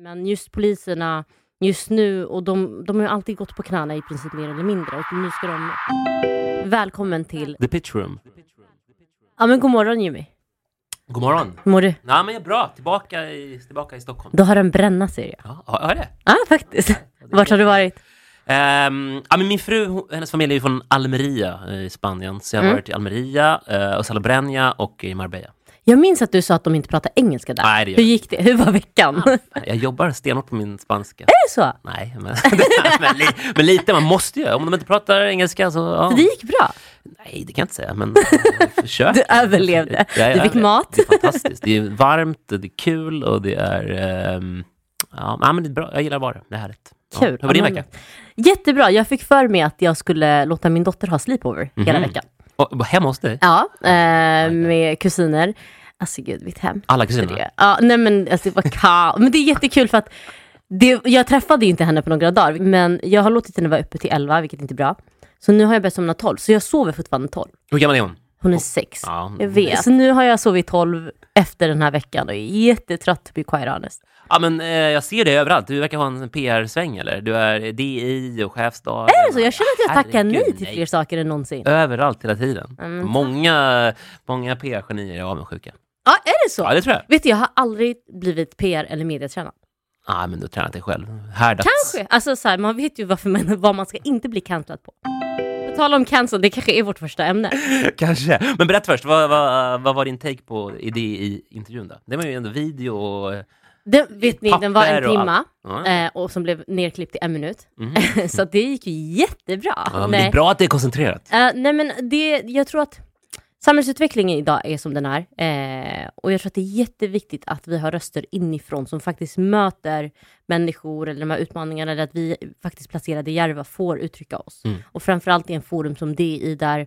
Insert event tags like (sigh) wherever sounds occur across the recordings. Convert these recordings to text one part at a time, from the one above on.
Men just poliserna just nu, och de, de har ju alltid gått på knäna i princip mer eller mindre. Och nu ska de... Välkommen till... The pitch room. Ja men god morgon Jimmy. God morgon. Hur mår du? Nej, men jag är bra. Tillbaka i, tillbaka i Stockholm. Du har en bränna ser jag. Ja, har jag det? Ja faktiskt. Vart har du varit? Ehm, ja, men min fru, hennes familj är från Almeria eh, i Spanien. Så jag har Mm. varit i Almeria, uh, och Salobreña och i Marbella. Jag minns att du sa att de inte pratar engelska där. Nej, det gör Hur gick det? Hur var veckan? Är Jag jobbar stenhårt på min spanska. det så? Nej, men, (laughs) men, li, men lite, man måste ju. Om de inte pratar engelska så... Ja. Det gick bra. Nej, det kan jag inte säga, men (laughs) jag försöker. Du överlevde. Ja, Du fick överlevde. mat. Det är fantastiskt. Det är varmt, det är kul och det är... ehm, ja, men det är bra. Jag gillar där. Det är härligt. Ja. Kul. Hur var din Ja, vecka? Jättebra. Jag fick för mig att jag skulle låta min dotter ha sleepover hela Mhm. veckan. Och, hemma hos dig? Ja, eh, med kusiner. Alltså gud, mitt hem. Alla kusiner? ja, nej men alltså, det var kaos. Men det är jättekul för att det, jag träffade ju inte henne på några dagar, men jag har låtit henne vara uppe till 11, vilket inte är bra. Så nu har jag börjat somna 12, så jag sover fortfarande 12. Hur gammal är hon? Hon är 6. Ja, Jag vet. Så nu har jag sovit 12 efter den här veckan och är jättetrött to be quite honest. Ja, men eh, jag ser det överallt. Du verkar ha en PR-sväng, eller? Du är DI och chefsdagen. Är det så? Jag känner att jag tackar nej till fler saker än någonsin. Överallt hela tiden. Mm. Många, många PR-genier är avundsjuka. Ja, är det så? Ja, det tror jag. Vet du, jag har aldrig blivit PR eller mediatränad. Ja, men du har tränat dig själv. Härdats. Kanske. Alltså så här, man vet ju varför man, vad man ska inte bli cancellad på. På tal om cancel, det kanske är vårt första ämne. (laughs) Kanske. Men berätta först, vad, vad, vad var din take på det i intervjun då? Det var ju ändå video och... Den, vet ni, den var en och timma Ja. eh, och som blev nerklippt i en minut. Mhm. (laughs) så det gick ju jättebra. Ja, det nej. är bra att det är koncentrerat. Eh, nej men det, jag tror att samhällsutvecklingen idag är som den är. Eh, och jag tror att det är jätteviktigt att vi har röster inifrån som faktiskt möter människor eller de här utmaningarna, eller att vi faktiskt placerade i Järva får uttrycka oss. Mm. Och framförallt i en forum som DI där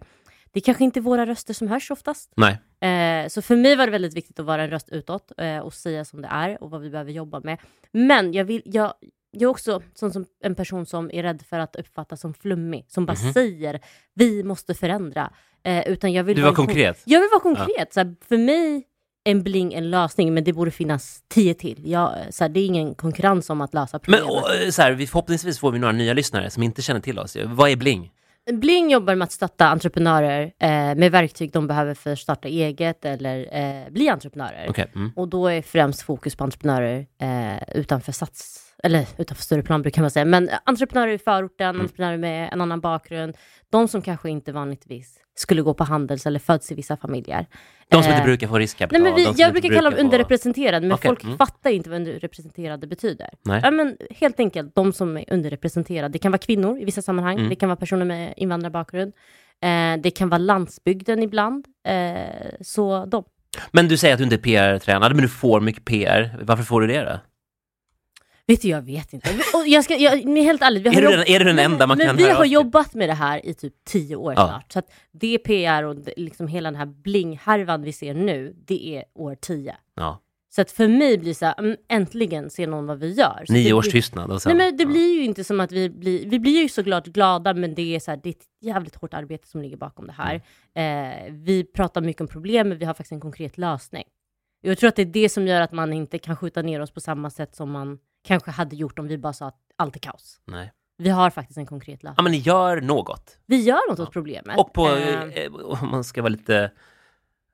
det kanske inte är våra röster som hörs oftast. Nej. Eh, så för mig var det väldigt viktigt att vara en röst utåt eh, och säga som det är och vad vi behöver jobba med. Men jag, vill, jag, jag är också sån som en person som är rädd för att uppfattas som flummig, som bara Mhm. säger vi måste förändra. Eh, utan jag vill Du var konkret. Jag vill vara konkret. Så här, för mig är en bling en lösning, men det borde finnas tio till. Jag, så här, det är ingen konkurrens om att lösa Men problemet. och, eh, så här, vi, förhoppningsvis får vi några nya lyssnare som inte känner till oss. Vad är Bling? Bling jobbar med att stötta entreprenörer eh, med verktyg de behöver för att starta eget eller eh, bli entreprenörer. Okej. Mm. Och då är främst fokus på entreprenörer eh, utanför sats, eller utanför större plan brukar man säga, men entreprenörer i förorten, Mm. entreprenörer med en annan bakgrund, de som kanske inte vanligtvis skulle gå på Handels eller föds i vissa familjer. De som Eh, inte brukar få riskkapital. Nej, men vi, jag inte brukar kalla dem få- underrepresenterade, men Okej, folk mm. fattar inte vad underrepresenterade betyder. Nej. Ja, men helt enkelt, de som är underrepresenterade. Det kan vara kvinnor i vissa sammanhang, Mm. det kan vara personer med invandrarbakgrund, eh, det kan vara landsbygden ibland. Eh, så de. Men du säger att du inte är PR-tränad, men du får mycket PR. Varför får du det då? Vet du, jag vet inte. Och jag ska, jag, men helt ärligt, vi har Är du den, är du den enda man men kan vi har jobbat med det här i typ tio år Ja. snart. Så att det PR och liksom hela den här bling-härvan vi ser nu, det är år tio. Ja. Så att för mig blir det så här, mm, äntligen ser någon vad vi gör. Så Nio års blir- tystnad sen... Nej men det ja. blir ju inte som att vi blir, vi blir ju såklart glada men det är, så här, det är ett jävligt hårt arbete som ligger bakom det här. Mm. Eh, vi pratar mycket om problem men vi har faktiskt en konkret lösning. Jag tror att det är det som gör att man inte kan skjuta ner oss på samma sätt som man kanske hade gjort om vi bara sa att allt är kaos. Nej. Vi har faktiskt en konkret lösning. Ja, men ni gör något. Vi gör något Ja. åt problemet. Och på, Eh, eh, om man ska vara lite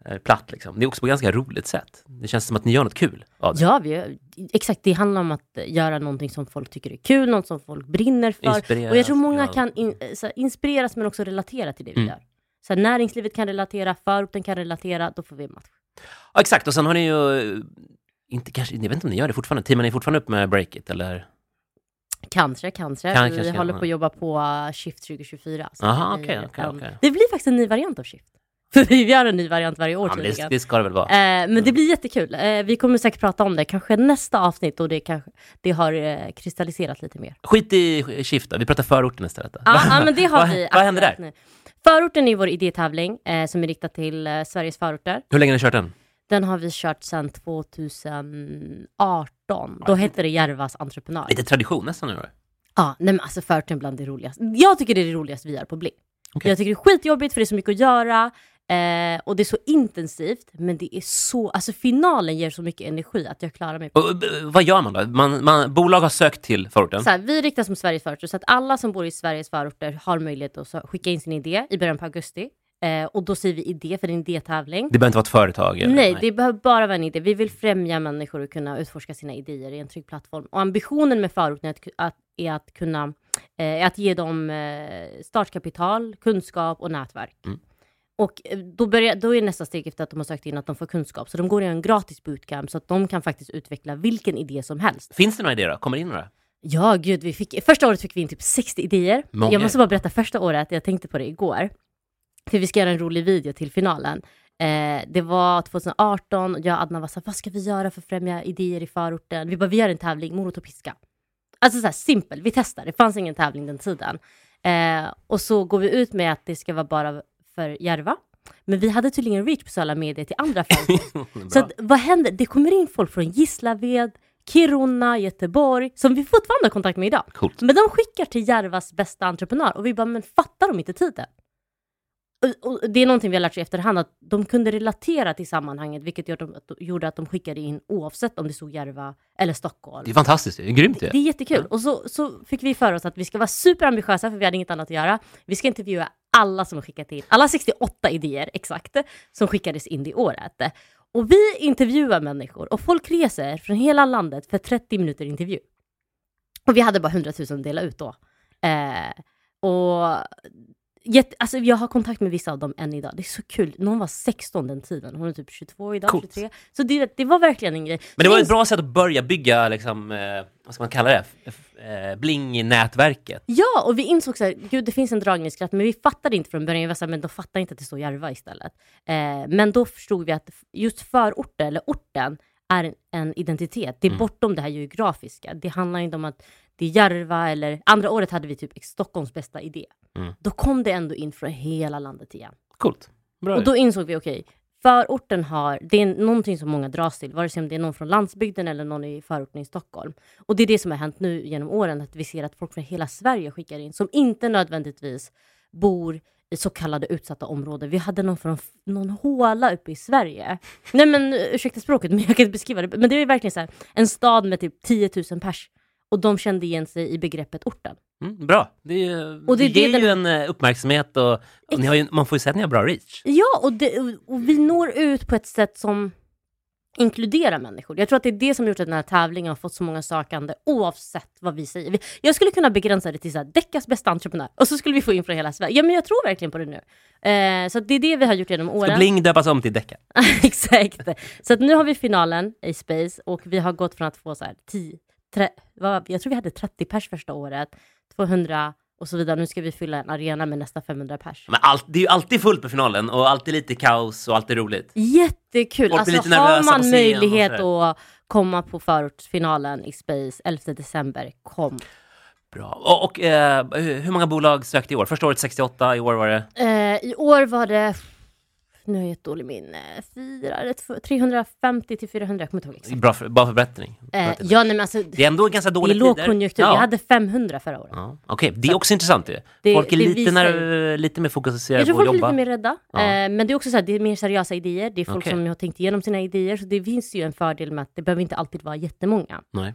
eh, platt liksom. Det är också på ganska roligt sätt. Det känns som att ni gör något kul av det. Ja, vi, exakt. Det handlar om att göra någonting som folk tycker är kul, något som folk brinner för. Inspireras, Och jag tror många ja. kan in, så här, inspireras men också relatera till det vi Mm. gör. Så här, näringslivet kan relatera, förorten kan relatera, då får vi en match. Ja, exakt, och sen har ni ju eh, inte kanske, jag vet inte om ni gör det fortfarande, teamar ni fortfarande upp med Breakit eller? Kanske, kanske. Kan- vi kanske, håller på att jobba på uh, Shift 2024. Så Aha, okej, en- okej. Det blir faktiskt en ny variant av Shift. (laughs) För vi gör en ny variant varje år Ja, det, det ska det väl vara? Eh, men det blir jättekul. Eh, vi kommer säkert prata om det, kanske nästa avsnitt och det, kanske, det har eh, kristalliserat lite mer. Skit i Shift då, vi pratar förorten istället. Ja, men det (laughs) har vi. vad händer där? nu. Förorten är vår idétävling som är riktad till Sveriges förorter. Hur länge har ni kört den? Den har vi kört sedan 2018. Då hette det Järvas entreprenör. Lite tradition nästan nu då? Ja, nej men alltså förorten bland det roligaste. Jag tycker det är det roligaste vi gör på Bling. Okej. Jag tycker det är skitjobbigt för det är så mycket att göra. Eh, och det är så intensivt, men det är så, alltså finalen ger så mycket energi att jag klarar mig. Och, eh, vad gör man då? Man, man, bolag har sökt till förorten. Så här, vi riktas mot Sveriges förorter, så att alla som bor i Sveriges förorter har möjlighet att skicka in sin idé i början på augusti. Eh, och då säger vi idé, för det är en idétävling. Det behöver inte vara ett företag? Eller? Nej, det behöver bara vara en idé. Vi vill främja människor att kunna utforska sina idéer i en trygg plattform. Och ambitionen med förorten är att, att, är att kunna eh, att ge dem eh, startkapital, kunskap och nätverk. Mm. Och eh, då, börjar, då är nästa steg efter att de har sökt in att de får kunskap. Så de går i en gratis bootcamp så att de kan faktiskt utveckla vilken idé som helst. Finns det några idéer då? Kommer det in några? Ja, gud, vi fick, första året fick vi in typ 60 idéer. Många. Jag måste bara berätta första året, jag tänkte på det igår. För vi ska göra en rolig video till finalen. Eh, det var 2018, jag och Adnan var såhär, vad ska vi göra för att främja idéer i förorten? Vi bara, vi gör en tävling, morot och piska. Alltså såhär simpel, vi testar, det fanns ingen tävling den tiden. Eh, och så går vi ut med att det ska vara bara för Järva. Men vi hade tydligen reach på sociala medier till andra. (laughs) Bra. Så att, vad händer? Det kommer in folk från Gislaved, Kiruna, Göteborg, som vi fortfarande har kontakt med idag. Coolt. Men de skickar till Järvas bästa entreprenör och vi bara, men fattar de inte tiden? Och, och det är någonting vi har lärt sig i efterhand, att de kunde relatera till sammanhanget, vilket gör de, att, gjorde att de skickade in oavsett om det stod Järva eller Stockholm. Det är fantastiskt, det är grymt ju. Det är jättekul. Och så, så fick vi för oss att vi ska vara superambitiösa, för vi hade inget annat att göra. Vi ska intervjua alla som skickat in, alla 68 idéer exakt, som skickades in det året. Och vi intervjuar människor och folk reser från hela landet för 30 minuter intervju. Och vi hade bara 100 000 att dela ut då. Eh, och jätte, alltså jag har kontakt med vissa av dem än idag. Det är så kul. Någon var 16 den tiden, hon är typ 22 idag, Coolt. 23. Så det, det var verkligen en grej. Men det var ett bra sätt att börja bygga, liksom, eh, vad ska man kalla det, eh, bling-nätverket. Ja, och vi insåg så här, gud det finns en dragningskraft, men vi fattade inte från början. Vi var så här, men de fattar inte att det står Järva istället. Eh, men då förstod vi att just förorten, eller orten, är en, en identitet. Det är Mm. bortom det här geografiska. Det handlar inte om att det är Järva eller... Andra året hade vi typ Stockholms bästa idé. Mm. Då kom det ändå in från hela landet igen. Coolt. Bra. Och då insåg vi, okej, förorten har, det är någonting som många dras till, vare sig om det är någon från landsbygden eller någon i förorten i Stockholm. Och det är det som har hänt nu genom åren, att vi ser att folk från hela Sverige skickar in, som inte nödvändigtvis bor i så kallade utsatta områden. Vi hade någon från någon håla uppe i Sverige. Nej men ursäkta språket, (laughs) men jag kan inte beskriva det. Men det är verkligen så här, en stad med typ 10 000 pers. Och de kände igen sig i begreppet orten. Mm, bra. Det, är, ju- Och det det ger det ju en eh, uppmärksamhet och, och ni har ju, man får ju säga att ni har bra reach. Ja, och, det, och vi når ut på ett sätt som inkluderar människor. Jag tror att det är det som gjort att den här tävlingen har fått så många sökande oavsett vad vi säger. Jag skulle kunna begränsa det till så här, Deckas bästa entreprenör och så skulle vi få in från hela Sverige. Ja, men jag tror verkligen på det nu. Eh, så det är det vi har gjort genom Ska åren. Bling döpas om till Decca? (laughs) Exakt. Så nu har vi finalen i Space och vi har gått från att få så här 10, tre, vad, jag tror vi hade 30 pers första året, 200 och så vidare. Nu ska vi fylla en arena med nästan 500 pers. Men allt, det är ju alltid fullt på finalen och alltid lite kaos och alltid roligt. Jättekul! Folk Alltså har man möjlighet att komma på förortsfinalen i Space 11 december, kom. Bra. Och, och eh, hur hur många bolag sökte i år? Första året 68, i år var det... Eh, I år var det, nu har jag ett dåligt minne, fyra, eller två- 350 till 400, jag kommer inte ihåg exakt. Bra, för, bra förbättring. Eh, ja, nej, men alltså, Det är ändå ganska det är dåliga tider. lågkonjunktur, Ja. vi hade 500 förra året. Ja. Okej, det är också intressant ju. Det- folk är det lite, när, lite mer fokuserade Jag tror på att folk är jobba. lite mer rädda, Ja. eh, men det är också så här, det är mer seriösa idéer, det är folk Okej. som har tänkt igenom sina idéer, så det finns ju en fördel med att det behöver inte alltid vara jättemånga. Nej.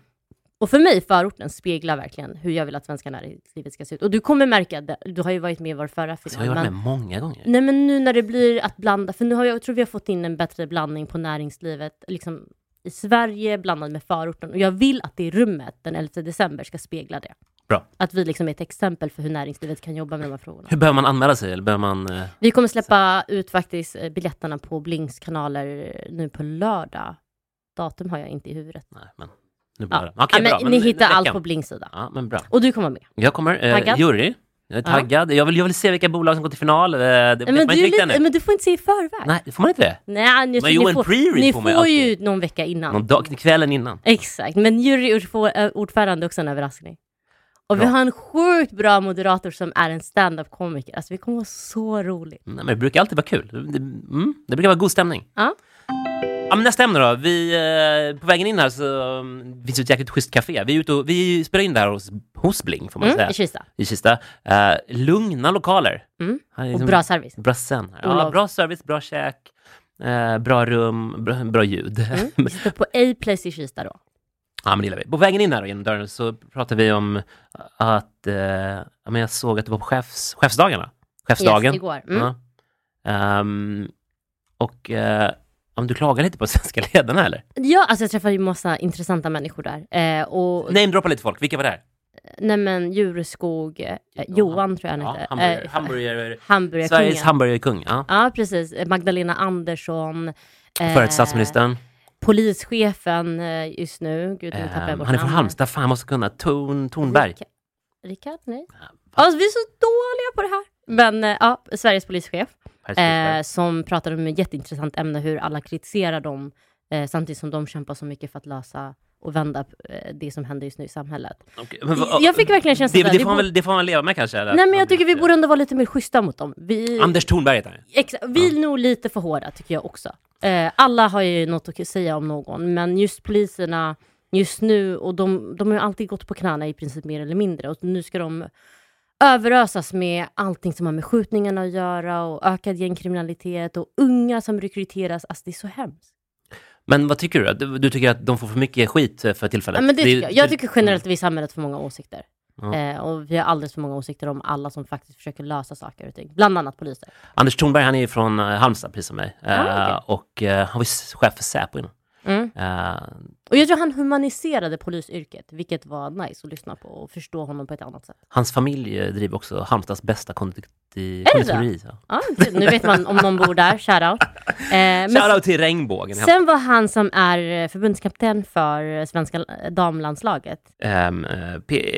Och för mig, förorten speglar verkligen hur jag vill att svenska näringslivet ska se ut. Och du kommer märka, det, du har ju varit med i vår förra Så jag final. har varit men- med många gånger. Nej men nu när det blir att blanda, för nu har jag, jag tror vi har fått in en bättre blandning på näringslivet, liksom i Sverige blandad med förorten. Och jag vill att det rummet den 11 december ska spegla det. Bra. Att vi liksom är ett exempel för hur näringslivet kan jobba med de här frågorna. Hur behöver man anmäla sig? Eller behöver man... Eh... Vi kommer släppa ut faktiskt eh, biljetterna på Blinks kanaler nu på lördag. Datum har jag inte i huvudet. Nej, men nu Ja. Okej, ja, bra. men ni Men hittar allt på Blinks sida. Ja, men bra. Och du kommer med. Jag kommer. Eh, Taggad? jury. Jag är taggad. Jag, vill, jag vill se vilka bolag som går till final. Eh, det Men man du, lite, men du får inte se i förväg. Nej, får man inte det? Nej, jag Men jo, ni får, ni får får ju någon vecka innan. Någon dag, kvällen innan. Exakt, men juryordförande är också en överraskning. Och vi Bra. har en sjukt bra moderator som är en stand-up komiker. Alltså vi kommer vara så roligt. Nej, men det brukar alltid vara kul. Det, mm, det brukar vara god stämning. Ja. Ja, men nästa ämne då. Vi, eh, på vägen in här så um, finns det ett jäkligt schysst café. Vi, är ute och, vi spelar in det här hos, hos Bling, får man mm, säga, i Kista. i Kista. Eh, lugna lokaler. Mm. Är Och liksom- bra service. Bra sen. Ja, bra service, bra käk, eh, bra rum, bra, bra ljud. Mm. Vi sitter på A-Place i Kista då. Ja, men det gillar vi. På vägen in här då, genom dörren så pratade vi om att ja, men jag såg att det var på chefs, chefsdagarna. Chefsdagen. Yes, igår. Mm. Ehm, och om du klagar lite på (laughs) svenska ledarna eller? Ja, alltså jag träffade ju massa intressanta människor där. Eh, och Namedroppa lite folk, vilka var där? nej men Djureskog, eh, Johan tror jag han Ja, heter. hamburgare, Eh, hamburgarkungen. Sveriges hamburgerkung. Ja. Ja, precis. Magdalena Andersson. Eh, Före statsministern. Polischefen eh, just nu. Gud, nu tappar jag Ehm, bort han är från. Halmstad, fan måste kunna. Torn, Tornberg. Rickard? Nej. Alltså, vi är så dåliga på det här. Men eh, ja, Sveriges polischef. Eh, som pratade om ett jätteintressant ämne, hur alla kritiserar dem eh, samtidigt som de kämpar så mycket för att lösa och vända eh, det som händer just nu i samhället. Okej, men Jag fick verkligen känslan det, det, vi får man väl, det får man leva med kanske? Eller? Nej men jag tycker vi borde ändå vara lite mer schyssta mot dem. Vi, Anders Tornberg heter han. vi är nog lite för hårda tycker jag också. Eh, alla har ju något att säga om någon, men just poliserna just nu, och de, de har ju alltid gått på knäna i princip mer eller mindre, och nu ska de överösas med allting som har med skjutningarna att göra och ökad gängkriminalitet och unga som rekryteras. Alltså det är så hemskt. Men vad tycker du? Du, du tycker att de får för mycket skit för tillfället? Ja, men det tycker jag. jag tycker generellt att vi i samhället för många åsikter. Ja. Eh, och vi har alldeles för många åsikter om alla som faktiskt försöker lösa saker och ting. Bland annat poliser. Anders Thornberg, han är ju från eh, Halmstad, precis som mig. Ah, Eh, och eh, han var chef för Säpo innan. Eh, Och jag tror han humaniserade polisyrket, vilket var nice att lyssna på och förstå honom på ett annat sätt. hans familj eh, driver också Halmstads bästa konditori. så. Ja, nu vet man om någon bor där, shoutout. Eh, Shoutout till Regnbågen. sen var han som är eh, förbundskapten för svenska damlandslaget. Um,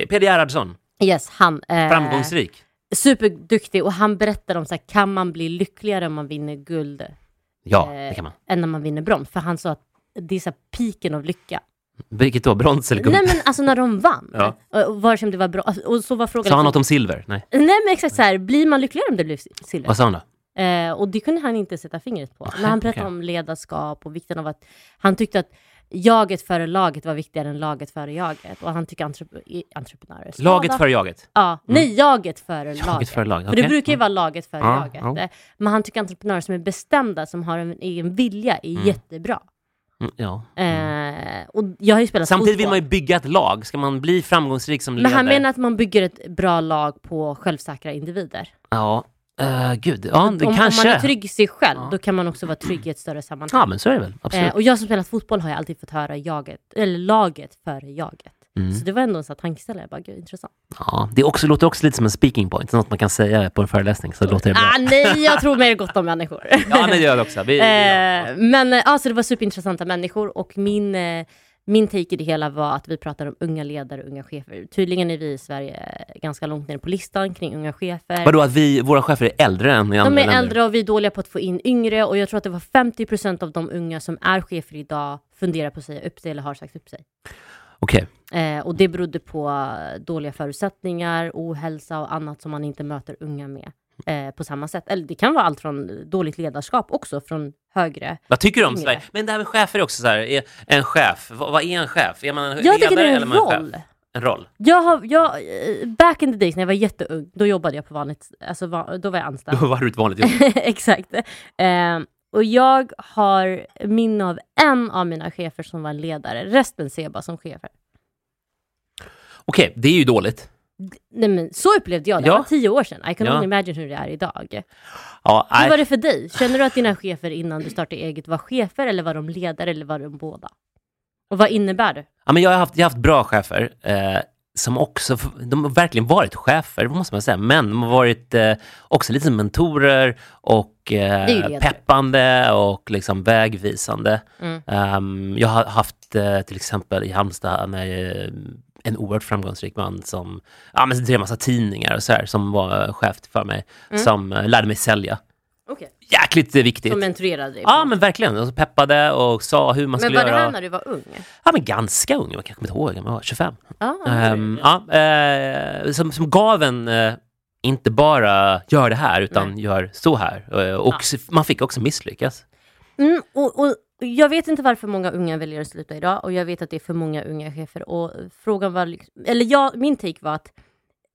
Peder Gerhardsson, Yes, han. Eh, framgångsrik. Superduktig och han berättar om så här, kan man bli lyckligare om man vinner guld Ja, eh, det kan man. än när man vinner brons? För han sa att det är så här piken av lycka. Vilket då? Brons eller guld? Nej men alltså när de vann. Ja. Och, och vare sig om det var bra. alltså, Och så var frågan... Sa han något om silver? Nej. Nej men exakt så här, blir man lyckligare om det blir silver? Vad sa han då? Eh, och det kunde han inte sätta fingret på. När han berättade okej. om ledarskap och vikten av att han tyckte att jaget före laget var viktigare än laget före jaget. Och han tycker entrep entreprenörer skada. Laget före jaget? Ja, nej jaget före Jaget laget. före laget, För det brukar ju vara laget före Ja, jaget. ja. Eh, Men han tycker entreprenörer som är bestämda, som har en egen vilja, är jättebra. Mm, ja. Eh, och jag har ju spelat Samtidigt vill man ju bygga ett lag. Ska man bli framgångsrik som Men ledare? han menar att man bygger ett bra lag på självsäkra individer. Ja, uh, gud. Ja, det om, kanske. om man är trygg i sig själv, Ja. då kan man också vara trygg i ett större sammanhang. Ja, men så är det väl. Absolut. Eh, och jag som spelat fotboll har ju alltid fått höra jaget, eller laget före jaget. Mm. Så det var ändå en sån tankeställare. Jag bara, gud intressant. Ja, det också, låter också lite som en speaking point, något man kan säga på en föreläsning, så låter det bra. Ah, nej, jag tror mer gott om människor. (laughs) Ja, men det gör det också. Vi, ja. Eh, men eh, alltså, det var superintressanta människor och min, eh, min take i det hela var att vi pratar om unga ledare och unga chefer. Tydligen är vi i Sverige ganska långt ner på listan kring unga chefer. Vadå, att vi, våra chefer är äldre än i andra De är länder? äldre och vi är dåliga på att få in yngre och jag tror att det var 50% av de unga som är chefer idag funderar på att säga upp sig eller har sagt upp sig. Okej. Eh, och det berodde på dåliga förutsättningar, ohälsa och annat som man inte möter unga med eh, på samma sätt. Eller det kan vara allt från dåligt ledarskap också, från högre. Vad tycker du om. Sverige? Men det här med chefer är också så här, är en chef, vad, vad är en chef? Är man en Jag ledare det är eller man en chef? En roll? Jag har, jag, eh, back in the days när jag var jätteung, då jobbade jag på vanligt, alltså då var jag anställd. (laughs) Då var du ett vanligt jobb. (laughs) Exakt. Eh, och jag har minne av en av mina chefer som var ledare, resten ser jag bara som chefer. Okej, det är ju dåligt. Nej, men så upplevde jag det, Ja. det var tio år sedan. I can Ja. only imagine hur det är idag. Ja, Hur nej. var det för dig? Känner du att dina chefer innan du startade eget var chefer eller var de ledare eller var de båda? Och vad innebär det? Ja, men jag, har haft, jag har haft bra chefer eh, som också, de har verkligen varit chefer, måste man säga, men de har varit eh, också lite som mentorer och eh, peppande och liksom vägvisande. Mm. Ehm, jag har haft eh, till exempel i Halmstad när, eh, en oerhört framgångsrik man som ja, men drev massa tidningar och så här, som var chef för mig, Mm. som eh, lärde mig sälja. Okej. Jäkligt viktigt. Som mentorerade dig? Ja men verkligen, och så peppade och sa hur man men skulle var det göra. här när du var ung? Ja men ganska ung, jag kanske inte ihåg, jag var 25. Ah, Ehm, ja, eh, som, som gav en, eh, inte bara gör det här, utan Nej. gör så här. Eh, och s- man fick också misslyckas. mm, och, och jag vet inte varför många unga väljer att sluta idag och jag vet att det är för många unga chefer. Och frågan var, eller jag, min take var att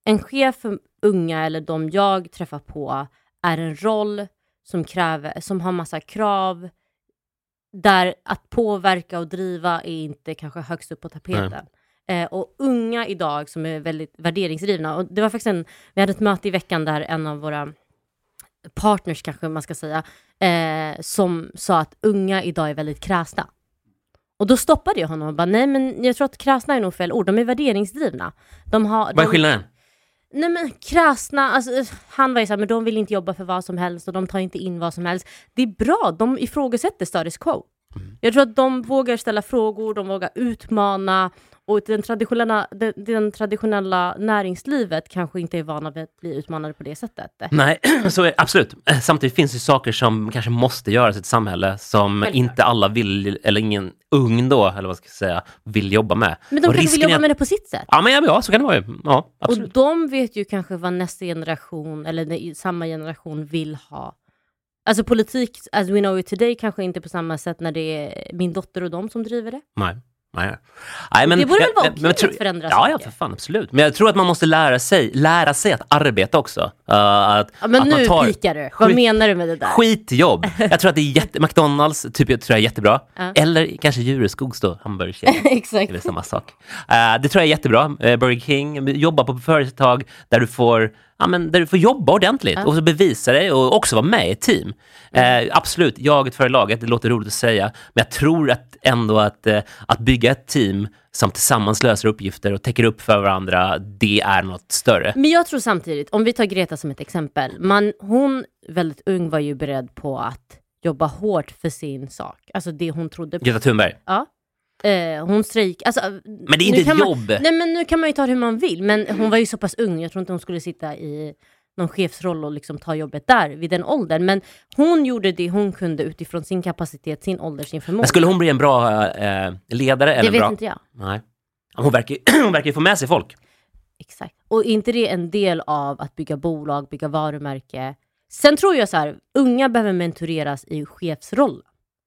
en chef för unga eller de jag träffar på är en roll som kräver, som har massa krav där att påverka och driva är inte kanske högst upp på tapeten. Eh, och unga idag som är väldigt värderingsdrivna. Och det var faktiskt en, vi hade ett möte i veckan där en av våra partners kanske man ska säga, eh, som sa att unga idag är väldigt kräsna. Och då stoppade jag honom och bara, nej men jag tror att kräsna är nog fel ord, de är värderingsdrivna. De har, Vad är de, skillnaden? Nej men kräsna, alltså, han var ju såhär, men de vill inte jobba för vad som helst och de tar inte in vad som helst. Det är bra, de ifrågasätter status quo. Mm. Jag tror att de vågar ställa frågor, de vågar utmana och den traditionella, den, den traditionella näringslivet kanske inte är vana vid att bli utmanade på det sättet. Nej, (clears throat) så är absolut. Samtidigt finns det saker som kanske måste göras i ett samhälle som Självklart. inte alla vill, eller ingen ung då, eller vad ska jag säga, vill jobba med. Men de Och kanske vill är jobba med det på sitt sätt. Ja, men ja, ja, så kan det vara ju. Ja, Och absolut. de vet ju kanske vad nästa generation, eller samma generation, vill ha. Alltså politik, as we know it today, kanske inte på samma sätt när det är min dotter och de som driver det. Nej. Nej. Nej, men, det borde väl vara okej tror- att förändra Ja, ja, saker? för fan, absolut. Men jag tror att man måste lära sig, lära sig att arbeta också. Uh, att, Ja, men att nu man tar pikar du. Vad skit- menar du med det där? skitjobb. Jag tror att det är jätte... (laughs) McDonalds typ, jag tror jag är jättebra. Ja. Eller kanske Djureskogs då, (laughs) är Exakt. väl samma sak. Eh, det tror jag är jättebra. Uh, Burger King, jobba på företag där du får, ja, men där du får jobba ordentligt Ja. och så bevisa dig och också vara med i ett team. Mm. Eh, absolut, jaget före laget, det låter roligt att säga, men jag tror att ändå att, eh, att bygga ett team som tillsammans löser uppgifter och täcker upp för varandra, det är något större. Men jag tror samtidigt, om vi tar Greta som ett exempel, man, hon väldigt ung var ju beredd på att jobba hårt för sin sak, alltså det hon trodde på. Greta Thunberg. Ja. Eh, hon strejk, alltså, Men det är inte ett man- jobb. Nej men nu kan man ju ta det hur man vill, men hon var ju så pass ung, jag tror inte hon skulle sitta i någon chefsroll och liksom ta jobbet där vid den åldern. Men hon gjorde det hon kunde utifrån sin kapacitet, sin ålder, sin förmåga. Men skulle hon bli en bra eh, ledare? Eller det vet bra? inte jag. Nej. Hon verkar, (clears throat) hon verkar ju få med sig folk. Exakt. Och är inte det en del av att bygga bolag, bygga varumärke? Sen tror jag så här, unga behöver mentoreras i chefsroll.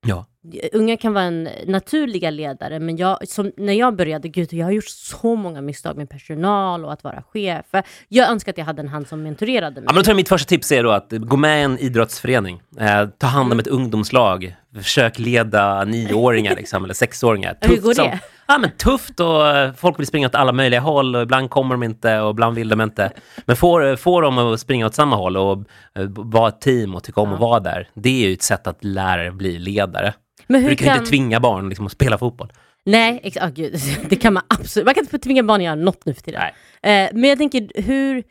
Ja. Unga kan vara en naturliga ledare, men jag, som, när jag började, gud, jag har gjort så många misstag med personal och att vara chef. Jag önskar att jag hade en hand som mentorerade mig. Ja, men då tror jag mitt första tips är då att gå med i en idrottsförening. Eh, ta hand Mm. om ett ungdomslag. Försök leda nioåringar liksom, eller sexåringar. Hur går som- Ja, men tufft och eh, folk vill springa åt alla möjliga håll och ibland kommer de inte och ibland vill de inte. Men får, får de att springa åt samma håll och eh, vara ett team och tycka om Ja. att vara där. Det är ju ett sätt att lära dig bli ledare. Men hur du kan kan... inte tvinga barn liksom, att spela fotboll. Nej, ex- ah, gud, (laughs) det kan man absolut... Man kan inte tvinga barn att göra något nu för tiden. Eh, men jag tänker, hur...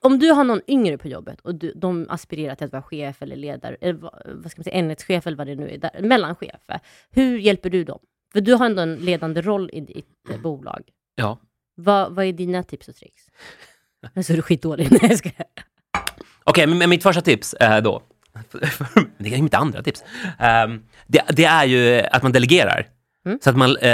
Om du har någon yngre på jobbet och du, de aspirerar till att vara chef eller ledare, eller vad, vad ska man säga, enhetschef eller vad det nu är, där, mellanchef. Hur hjälper du dem? För du har ändå en ledande roll i ditt eh, bolag. Ja. Vad, vad är dina tips och tricks? Men (laughs) så är du skitdålig. (laughs) Nej, jag skojar. Okej, men men mitt första tips är då, (laughs) det är mitt andra tips, Ehm, det, det är ju att man delegerar. Mm. Så att man, eh,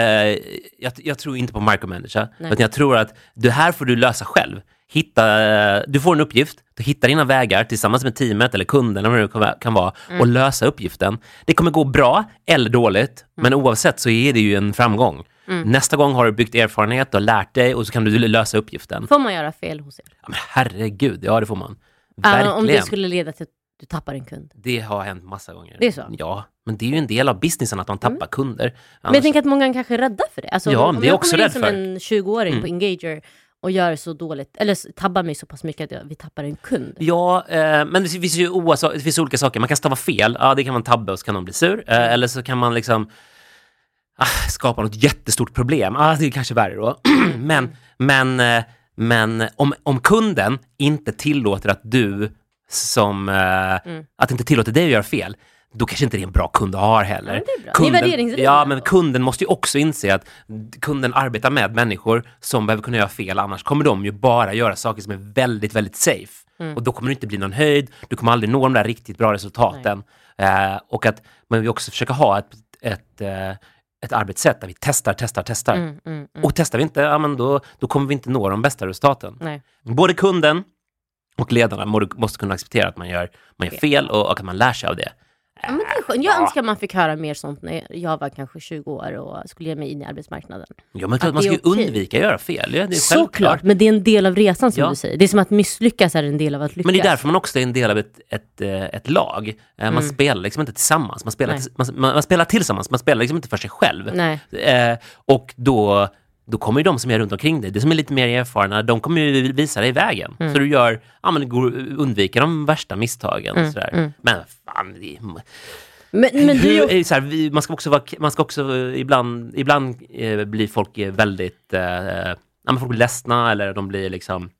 jag, jag tror inte på micromanage, utan jag tror att det här får du lösa själv. Hitta, eh, du får en uppgift, du hittar dina vägar tillsammans med teamet eller kunden eller vad det kan- vara Mm. och lösa uppgiften. Det kommer gå bra eller dåligt, men oavsett så är det ju en framgång. Mm. Nästa gång har du byggt erfarenhet och lärt dig och så kan du lösa uppgiften. Får man göra fel hos er? Ja, men herregud, ja det får man. Verkligen. om det skulle leda till att du tappar en kund. Det har hänt massa gånger. Det är så? Mm. Ja, men det är ju en del av businessen att man tappar kunder. Men jag Annars- tänker att många kanske är rädda för det. Alltså, Ja, om det är jag också rädd som för. en 20-åring Mm. på Engager och gör så dåligt, eller tabbar mig så pass mycket att jag, vi tappar en kund. Ja, eh, men det finns ju oasa- det finns olika saker. Man kan stava fel, ja det kan man tabba och så kan någon bli sur. Eh, Mm. eller så kan man liksom ah, skapa något jättestort problem. Ah, det är kanske värre då. (clears throat) men men, eh, men om, om kunden inte tillåter att du som, eh, Mm. att inte tillåter dig att göra fel, då kanske inte det är en bra kund du har heller. Ja, men det är bra. Ni är värderingsdrivna. ja, men kunden måste ju också inse att kunden arbetar med människor som behöver kunna göra fel, annars kommer de ju bara göra saker som är väldigt, väldigt safe. Mm. Och då kommer det inte bli någon höjd, du kommer aldrig nå de där riktigt bra resultaten. Eh, och att man vill också försöka ha ett, ett, eh, ett arbetssätt där vi testar, testar, testar. Mm, mm, mm. Och testar vi inte, ja, men då, då kommer vi inte nå de bästa resultaten. Nej. Både kunden och ledarna må- måste kunna acceptera att man gör, man gör Fel. fel och, och att man lär sig av det. Ja, men det är skönt. Jag önskar man fick höra mer sånt när jag var kanske 20 år och skulle ge mig in i arbetsmarknaden. Ja, men att man ska ju undvika att göra fel. Ja, Såklart, men det är en del av resan som Ja. du säger. Det är som att misslyckas är en del av att lyckas. Men det är därför man också är en del av ett, ett, eh, ett lag. Eh, Man spelar liksom inte tillsammans, man spelar, Mm. Man, man, spelar tillsammans, man spelar liksom inte för sig själv. Eh, och då, då kommer ju de som är runt omkring dig, det som är lite mer erfarna, de kommer ju visa dig vägen. Mm. Så du gör, ja, men går, undviker de värsta misstagen. Mm, sådär. Men fan, det Men, men hur, är så här, vi, man ska också, vara, man ska också eh, ibland, ibland eh, blir folk eh, väldigt, eh, ja, folk blir ledsna eller de blir liksom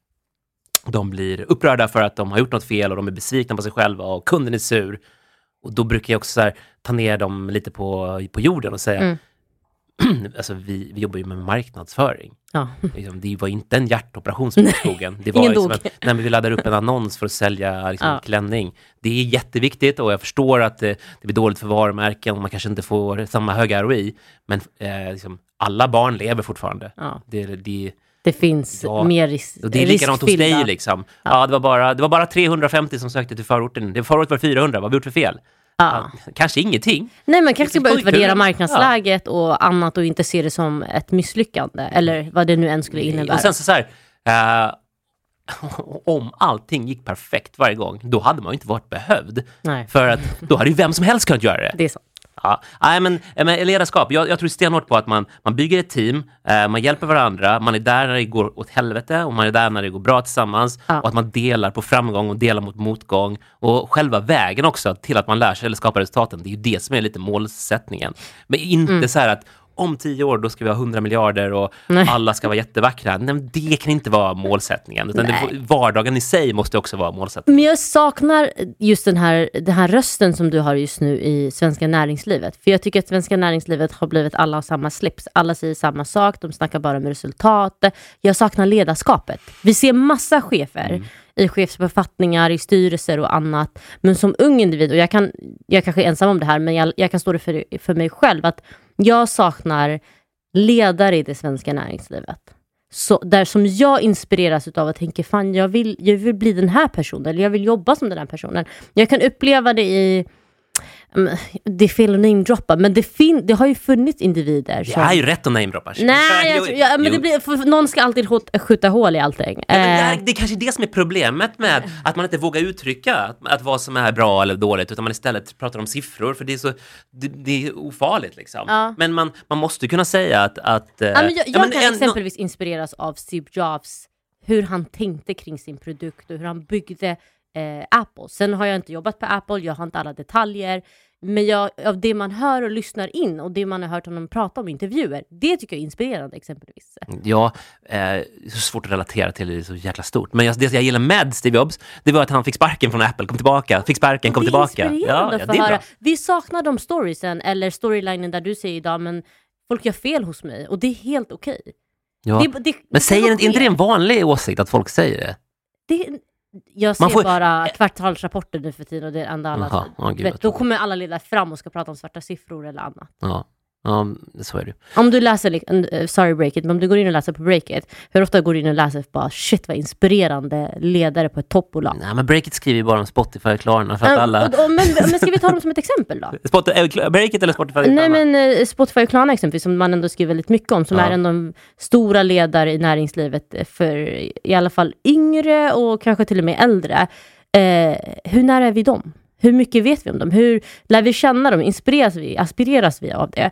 de blir upprörda för att de har gjort något fel och de är besvikna på sig själva och kunden är sur. Och då brukar jag också så här, ta ner dem lite på, på jorden och säga, Mm. (clears throat) alltså vi, vi jobbar ju med marknadsföring. ja. Liksom, det var inte en hjärtoperation som gick i skogen. Det var ingen liksom dog. att, när vi laddar upp en annons för att sälja liksom, Ja. klänning. Det är jätteviktigt och jag förstår att det, det blir dåligt för varumärken och man kanske inte får samma höga ROI. Men eh, liksom, alla barn lever fortfarande. Ja. Det, det, Det finns Ja, mer ris och det är likadant hos dig liksom. Ja. det, var bara, det var bara 350 som sökte till förorten. Det året var det 400, vad har vi gjort för fel? Ja. Ja, kanske ingenting. Nej, man kanske ska bara utvärdera marknadsläget och annat och inte se det som ett misslyckande. Eller vad det nu än skulle innebära. Och sen så, så här, eh, (laughs) om allting gick perfekt varje gång, då hade man ju inte varit behövd. Nej, För att då hade ju vem som helst kunnat göra det. det är så. Ja. Nej, men, men ledarskap, jag, jag tror stenhårt på att man, man bygger ett team, eh, man hjälper varandra, man är där när det går åt helvete och man är där när det går bra tillsammans Ja. och att man delar på framgång och delar mot motgång och själva vägen också till att man lär sig eller skapar resultaten. Det är ju det som är lite målsättningen. Men inte Mm. så här att om tio år då ska vi ha 100 miljarder och Nej. alla ska vara jättevackra. Nej, men det kan inte vara målsättningen. Utan det, vardagen i sig måste också vara målsättningen. Men jag saknar just den här, den här rösten som du har just nu i svenska näringslivet. För jag tycker att svenska näringslivet har blivit alla har samma slips. Alla säger samma sak, de snackar bara om resultat. Jag saknar ledarskapet. Vi ser massa chefer i chefsbefattningar, i styrelser och annat. Men som ung individ, och jag, kan, jag kanske är ensam om det här, men jag, jag kan stå det för, för mig själv, att jag saknar ledare i det svenska näringslivet. Så, där som jag inspireras av att tänka, fan jag vill, jag vill bli den här personen, eller jag vill jobba som den här personen. Jag kan uppleva det i, det är fel att namedroppa, men det, fin, det har ju funnits individer Det som... är ju rätt att namedroppa. Nej, jag, men det Jo. blir, för någon ska alltid hot- skjuta hål i allting. Ja, det, Eh, är, det är kanske det som är problemet med att man inte vågar uttrycka att, att vad som är bra eller dåligt, utan man istället pratar om siffror, för det är så det, det är ofarligt. Liksom. Ja. Men man, man måste kunna säga att... att eh, Ja, men jag ja, jag men kan en- exempelvis inspireras av Steve Jobs, hur han tänkte kring sin produkt och hur han byggde eh, Apple. Sen har jag inte jobbat på Apple, jag har inte alla detaljer. Men jag, av det man hör och lyssnar in och det man har hört honom prata om i intervjuer, det tycker jag är inspirerande exempelvis. Ja, eh, det är så svårt att relatera till, det är så jäkla stort. Men jag, det jag gillar med Steve Jobs, det var att han fick sparken från Apple, kom tillbaka, fick sparken, kom det är tillbaka. inspirerande ja, att det är höra. bra. Vi saknar de storiesen eller storylinen där du säger idag, men folk gör fel hos mig och det är helt okej. Ja. Det, det, Men säger inte, inte det en vanlig åsikt att folk säger det? det, jag ser får- bara kvartalsrapporter nu för tiden och det är enda ja, du gud, vet, då kommer alla ledare fram och ska prata om svarta siffror eller annat. Ja, ja så är det. Om du läser, eh, sorry Breakit, men om du går in och läser på Breakit, hur ofta går du in och läser bara shit vad inspirerande ledare på ett toppbolag? Nej, men Breakit skriver ju bara om Spotify och Klarna för att Eh, alla... och, och, men, men ska vi ta dem som ett exempel då? (laughs) Spot, äh, Breakit eller Spotify? Nej Klarna? men eh, Spotify och Klarna exempelvis, som man ändå skriver väldigt mycket om, som Ja. är ändå stora ledare i näringslivet eh, för i alla fall yngre och kanske till och med äldre. Eh, hur nära är vi dem? Hur mycket vet vi om dem? Hur lär vi känna dem? Inspireras vi? Aspireras vi av det?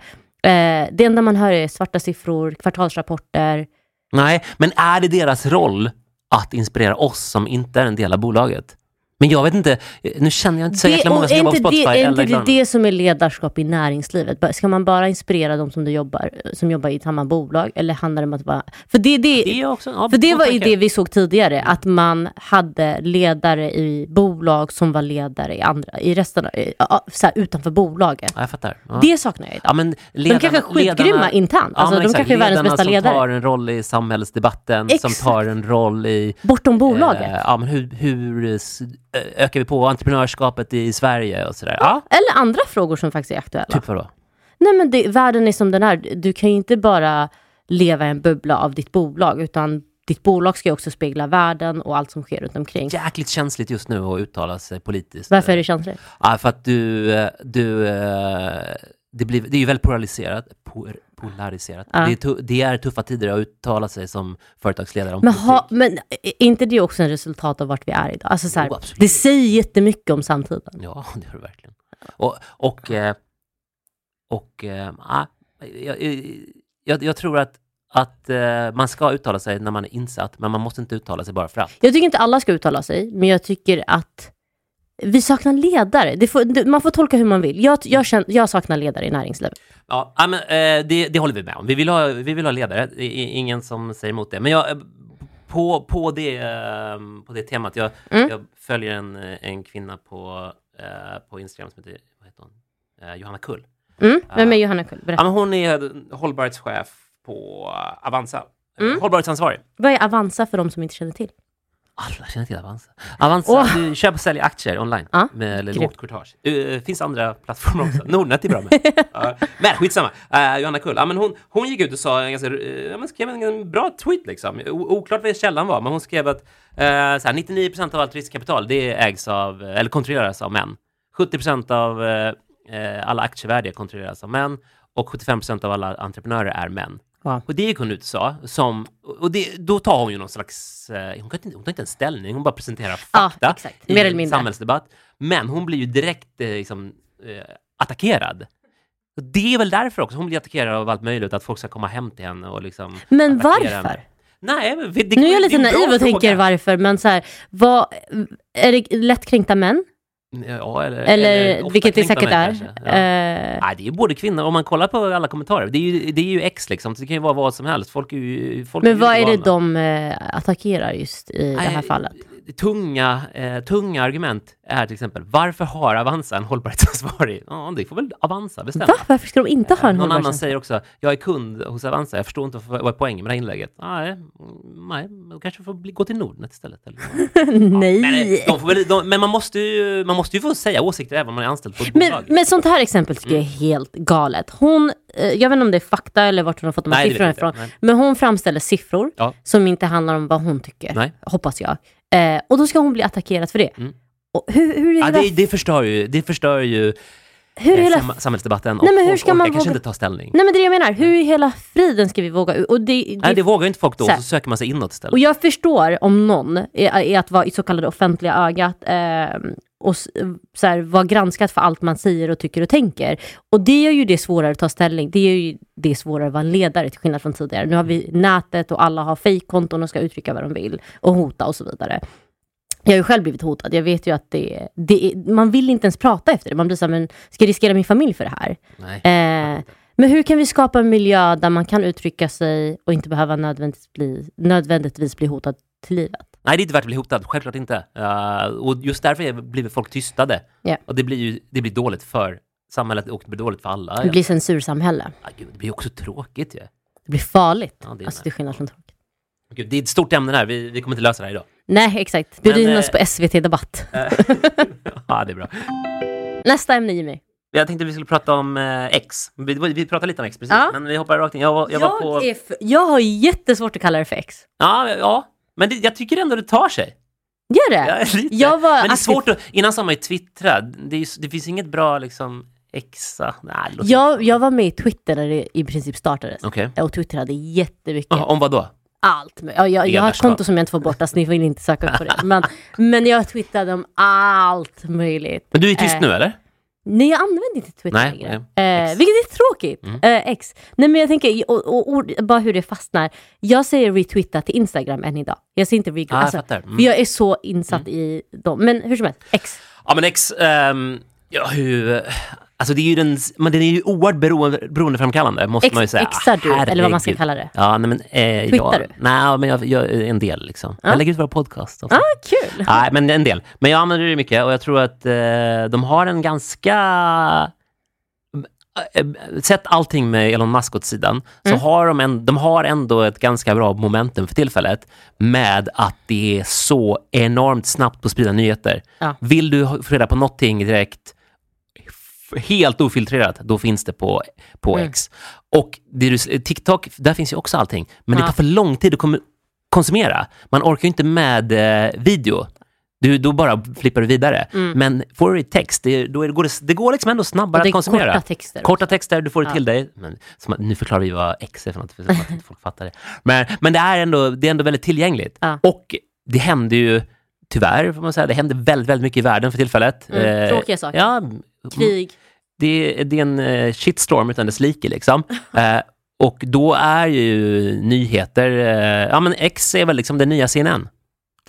Eh, det enda man hör är svarta siffror, kvartalsrapporter. Nej, men är det deras roll att inspirera oss som inte är en del av bolaget? Men jag vet inte, nu känner jag inte så jäkla och många som jobbar på inte det, Spotify är inte det det som är ledarskap i näringslivet? Ska man bara inspirera de som, du jobbar, som jobbar i samma bolag? Eller handlar det om att vara... För det, det, Det är också, ja, För det var ju det vi såg tidigare, att man hade ledare i bolag som var ledare i andra, i resten av, ja, så här, utanför bolaget. Ja, jag fattar. Ja. Det saknar jag idag. Ja, men de ledarna, kanske är skitgrymma ledarna- internt, Ja, alltså, men de exakt. kanske är världens bästa som ledare. tar en roll i samhällsdebatten, som Exakt. tar en roll i... Bortom bolaget. Eh, ja, men hur, hur ökar vi på entreprenörskapet i Sverige och sådär? Ja, Eller andra frågor som faktiskt är aktuella. typ vadå? Nej men det, världen är som den är, du kan ju inte bara leva i en bubbla av ditt bolag, utan ditt bolag ska ju också spegla världen och allt som sker runt omkring. Jäkligt känsligt just nu att uttala sig politiskt. Varför är det känsligt? Ja, för att du, eh, du eh, det, blir, det är ju väldigt polariserat. Por, polariserat. Ja. Det, är tu, det är tuffa tider att uttala sig som företagsledare om Men, politik. ha, men är inte det också en resultat av vart vi är idag? Alltså så här, Jo, det säger jättemycket om samtiden. Ja, (laughs) det gör det verkligen. Och, och, eh, och ah, jag, jag, jag tror att, att eh, man ska uttala sig när man är insatt, men man måste inte uttala sig bara för allt. Jag tycker inte alla ska uttala sig, men jag tycker att vi saknar ledare. Får, man får tolka hur man vill. Jag, jag, känner, jag saknar ledare i näringslivet. Ja, ja, men, eh, det, det håller vi med om. Vi vill ha, vi vill ha ledare, det är ingen som säger emot det. Men jag, på, på, det, eh, på det temat, jag, Mm. jag följer en, en kvinna på, eh, på Instagram som heter, vad heter hon? Johanna Kull. Mm? Vem är Johanna Kull? Ja, Berätta. men hon är hållbarhetschef på Avanza. Mm. Hållbarhetsansvarig. Vad är Avanza för de som inte känner till? Alla känner till Avanza. Avanza, Åh. du köper och säljer aktier online Ja, med lågt courtage. Det finns andra plattformar också. (laughs) Nordnet är bra med. (laughs) Ja, men skitsamma. Uh, Johanna Kull, ja, men hon, hon gick ut och sa en ganska, eh, ja, men skrev en, en bra tweet liksom. O, oklart vad källan var, men hon skrev att eh, så här, 99% av allt riskkapital det ägs av, eller kontrolleras av män. 70% av eh, eh, alla aktievärden kontrolleras av män och 75% av alla entreprenörer är män. Wow. Och det gick hon ut och sa, som, och det, då tar hon ju någon slags, eh, hon, kan inte, hon tar inte en ställning, hon bara presenterar Ja, fakta exakt. i en mindre. samhällsdebatt. Men hon blir ju direkt eh, liksom, eh, attackerad. Och det är väl därför också, hon blir attackerad av allt möjligt, att folk ska komma hem till henne och liksom Men varför? henne. Nej, det, Nu är jag lite naiv och tänker varför, men så här, vad, är det lättkränkta män? Ja, eller, Eller, ofta vilket det säkert är. kanske. Ja. Eh, Nej, det är ju både kvinnor, om man kollar på alla kommentarer, det är ju, det är ju ex liksom, det kan ju vara vad som helst. Folk är ju, folk men ju vad är det de eh, attackerar just i det här Nej, fallet? Tunga, eh, tunga argument är till exempel, varför har Avanza en hållbarhetsansvarig? (laughs) Ja, det får väl Avanza bestämma. Va? Varför ska de inte ha en Någon annan säger också, jag är kund hos Avanza, jag förstår inte vad är poängen med det här inlägget. Nej, mm, nej då kanske får bli, gå till Nordnet istället. Eller? (laughs) Nej! Men, eh, de väl, de, men man, måste ju, man måste ju få säga åsikter även om man är anställd på ett Men, bolag. men sånt här exempel tycker jag är helt galet. Hon, eh, jag vet inte om det är fakta eller vart hon har fått de här Nej, siffrorna ifrån. Men hon framställer siffror Ja. som inte handlar om vad hon tycker, Nej. hoppas jag. Eh, och då ska hon bli attackerad för det. Mm. Och hur, hur, är Ja, det, det förstör ju, det förstör ju hur eh, hela sam, samhällsdebatten Nej, och men hur folk ska man orkar kanske våga- inte ta ställning. Nej men det är det jag menar, hur i hela friden ska vi våga? Och, det, det, Nej, det vågar inte folk då, Så så söker man sig inåt istället. och jag förstår om någon är, är att vara i så kallade offentliga ögat eh, och s- så här, vara granskat för allt man säger och tycker och tänker. Och det gör ju det svårare att ta ställning. Det gör ju det svårare att vara en ledare till skillnad från tidigare. Nu har vi nätet och alla har fejkkonton och ska uttrycka vad de vill och hota och så vidare. Jag har ju själv blivit hotad. Jag vet ju att det, det man vill inte ens prata efter det. Man blir så här, men ska jag riskera min familj för det här? Eh, men hur kan vi skapa en miljö där man kan uttrycka sig och inte behöva nödvändigtvis bli, nödvändigtvis bli hotad till livet? Nej, det är inte värt att bli hotad, självklart inte. Uh, och just därför är- blir folk tystade. Ja. Och det blir ju det blir dåligt för samhället och det blir dåligt för alla. Det blir censursamhälle. Ah, gud, det blir också tråkigt ju. Det blir farligt. Ja, det är alltså till skillnad från tråkigt. Gud, det är ett stort ämne här, vi, vi kommer inte lösa det här idag. Nej, exakt. Bjud in eh, oss på SVT Debatt. Eh, (laughs) ja, det är bra. Nästa ämne Jimmy. Jag tänkte att vi skulle prata om eh, X. Vi, vi pratade lite om X precis, Ja. men vi hoppar rakt in. Jag, var- jag var på... f- jag har jättesvårt att kalla det för X. Ja, ja. Men det, jag tycker ändå det tar sig. Gör det? Ja, (laughs) lite. Jag var men det är aktiv- svårt att... Innan sa man ju twittra. Det, är, det finns inget bra liksom Xa. Nej, Jag, jag var med i Twitter när det i princip startades. Okej. Och Twitter hade jättemycket. Jaha, Om vad då? allt. Ja, jag, jag har ett konto som jag inte får bort, alltså ni vill inte söka upp på det. (laughs) Men, men jag twittrade om allt möjligt. Men du är tyst Eh, nu eller? Nej, jag använder inte Twitter Nej, längre. nej. Eh, vilket är tråkigt. Mm. Eh, X. Nej, men jag tänker, och, och, ord, bara hur det fastnar. Jag säger retweeta till Instagram än idag. Jag säger inte retweeta. Jag alltså, fattar. Mm. jag är så insatt i dem. Men hur som helst, X. Ja men X, ehm, ja hur... Alltså det är ju den, men den är ju oerhört beroende, beroendeframkallande måste X, man ju säga. Xar du, eller vad man ska kalla det. Ja, nej men... Eh, Twittrar jag, du? Nej, men jag, jag, en del liksom. Ja. Jag lägger ut våra podcast. och Ah, kul! Nej, men en del. Men jag använder det mycket och jag tror att eh, de har en ganska... eh, Sett allting med Elon Musk åt sidan, Mm. så har de, en, de har ändå ett ganska bra momentum för tillfället med att det är så enormt snabbt på att sprida nyheter. Ja. Vill du få reda på någonting direkt, helt ofiltrerat, då finns det på, på Mm. X. Och det du, TikTok, där finns ju också allting, men Ja. det tar för lång tid att konsumera. Man orkar ju inte med eh, video. Du, då bara flippar du vidare. Men får du text, det, då är det, går det, det går liksom ändå snabbare att konsumera. korta texter Korta texter, du får det Ja. till dig. Men, som, nu förklarar vi vad X är för något, för att inte folk fattar det. Men, men det, är ändå, det är ändå väldigt tillgängligt. Ja. Och det händer ju, tyvärr får man säga, det händer väldigt, väldigt mycket i världen för tillfället. Mm, Eh, tråkiga saker. Ja, Krig. det, det är en eh, shitstorm utan dess like liksom. (laughs) Eh, och då är ju nyheter, ja men X är väl liksom det nya CNN.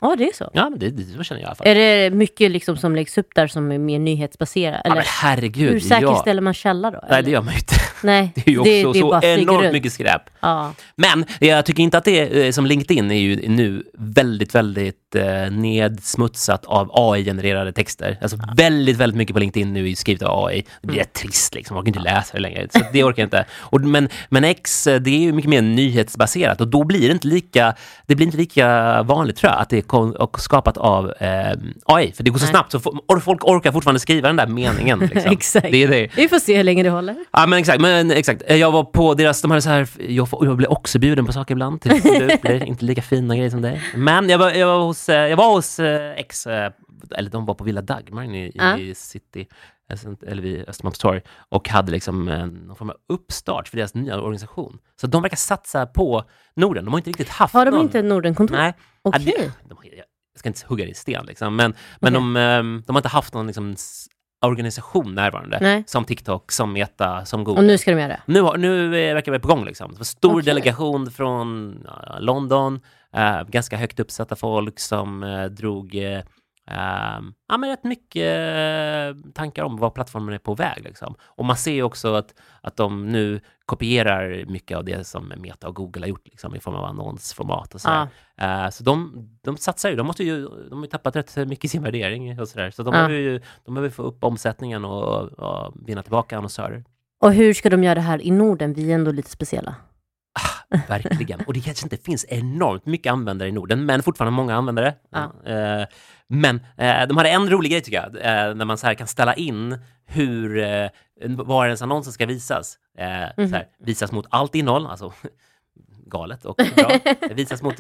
Ja, det är så. Ja, men det, det så känner jag i alla fall. Är det mycket liksom som läggs upp där som är mer nyhetsbaserat? Ja, Eller men herregud, hur ja. säkerställer man källa då? Nej, eller? det gör man ju inte. Nej, (laughs) Det är ju också det så bara flyger enormt runt. mycket skräp. Ja. Men jag tycker inte att det är, som LinkedIn är ju nu väldigt, väldigt eh, nedsmutsat av AI-genererade texter. Alltså väldigt, väldigt mycket på LinkedIn nu är skrivet av AI. Det blir rätt trist liksom, man orkar inte läsa det längre. Så det orkar jag inte. Och, men, men X, eh, det är ju mycket mer nyhetsbaserat och då blir det inte lika, det blir inte lika vanligt tror jag, att det är skapat av eh, AI. För det går så Nej. snabbt så folk orkar fortfarande skriva den där meningen. (laughs) Liksom. Exakt. Det är det. Vi får se hur länge det håller. Ja men exakt, men exakt. Jag var på deras, de hade så här, jag, får, jag blir också bjuden på saker ibland, typ du (laughs) blir, inte lika fina grejer som dig. Men jag var, jag var hos, eh, jag var hos eh, X, eh, eller de var på Villa Dagmar i, Ja. i city, eller vid Östermalmstorg, och hade liksom eh, någon form av uppstart för deras nya organisation. Så de verkar satsa på Norden, de har inte riktigt haft Har de någon. inte Nordenkontor? Nej. Okej. De, jag ska inte hugga det i sten, liksom. men, men Okej. de, eh, de har inte haft någon liksom, organisation närvarande. Nej. Som TikTok, som Meta, som Google. Och nu ska de göra det? Nu, nu verkar vi på gång. Liksom. Det var en stor Okej. delegation från ja, London, ganska högt uppsatta folk som eh, drog eh, eh, ja, men rätt mycket eh, tankar om vad plattformen är på väg. Liksom. Och man ser också att, att de nu kopierar mycket av det som Meta och Google har gjort liksom, i form av annonsformat och sådär. Eh, så de, de satsar ju, de, måste ju, de har ju tappat rätt mycket i sin värdering och sådär. Så de, Ja. behöver ju, de behöver få upp omsättningen och, och vinna tillbaka annonsörer. Och hur ska de göra det här i Norden? Vi är ändå lite speciella. Verkligen. Och det kanske inte finns enormt mycket användare i Norden, men fortfarande många användare. Ja. Eh, men eh, de hade en rolig grej tycker jag, eh, när man så här kan ställa in hur, var ens annonsen ska visas. Mhm. så här, visas mot allt innehåll, alltså (laughs) galet och (laughs) bra. visas mot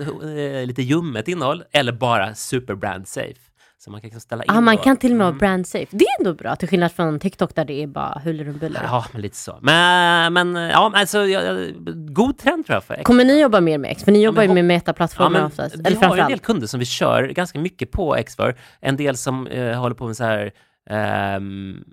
lite ljummet innehåll, eller bara super brand safe. Så man kan liksom ställa in Ah, man då- kan till och med vara Mm. brand safe. Det är ändå bra, till skillnad från TikTok där det är bara huller och buller. Ja, men lite så. Men, men ja, alltså, ja, god trend tror jag för X. Kommer ni jobba mer med X? För ni jobbar ju men med Ja, metaplattformar men oftast. vi Eller har ju en del kunder som vi kör ganska mycket på X för. En del som eh, håller på med så här, ehm,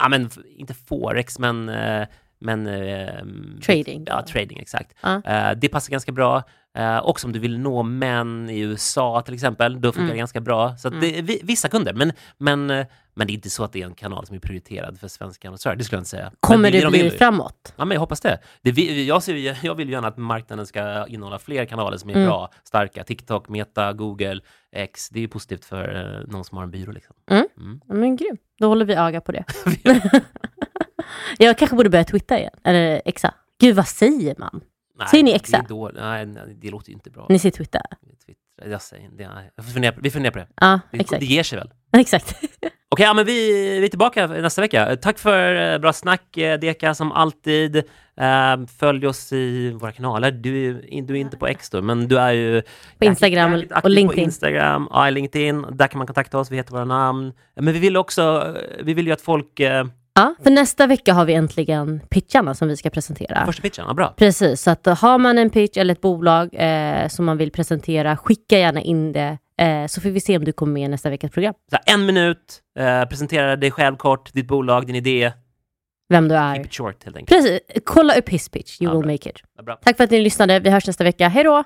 ja men inte forex men, eh, men ehm, Trading. Ja, trading exakt. Eh, det passar ganska bra. Uh, och om du vill nå män i USA till exempel, då funkar Mm. det ganska bra. Så det är vi, vissa kunder, men, men, eh, men det är inte så att det är en kanal som är prioriterad för svenska annonsörer, det skulle jag inte säga. Kommer det, det de bli vill. framåt? Ja, men jag hoppas det. det jag, ser, jag vill ju gärna att marknaden ska innehålla fler kanaler som är Mm. bra, starka. TikTok, Meta, Google, X. Det är ju positivt för eh, någon som har en byrå. Liksom. Mm. Mm. Men grym. Då håller vi öga på det. (laughs) (laughs) jag kanske borde börja twittra igen. Eller exa. Gud, vad säger man? Nej, Säger ni det är då- Nej, nej, det låter ju inte bra. Ni Twitter? Twitter, jag säger, det, nej. Jag får fundera, vi funderar på det. Ja, Det, exakt. det ger sig väl. (laughs) exakt. (laughs) Okej, ja, men vi, vi är tillbaka nästa vecka. Tack för eh, bra snack, eh, Deka, som alltid. Eh, följ oss i våra kanaler. Du, är- du är inte på X då, men du är ju På Instagram och LinkedIn. På Instagram, ja, LinkedIn. Där kan man kontakta oss, vi heter våra namn. Men vi vill också, vi vill ju att folk... Ja, för nästa vecka har vi äntligen pitcharna som vi ska presentera. första pitchen, ja, bra. Precis, så att har man en pitch eller ett bolag eh, som man vill presentera, skicka gärna in det eh, så får vi se om du kommer med i nästa veckas program. Så här, en minut, eh, presentera dig själv kort, ditt bolag, din idé. Vem du Keep är. it short helt enkelt. Precis, kolla upp his pitch, you Ja, will bra. make it. Ja. Tack för att ni lyssnade, vi hörs nästa vecka. Hej då!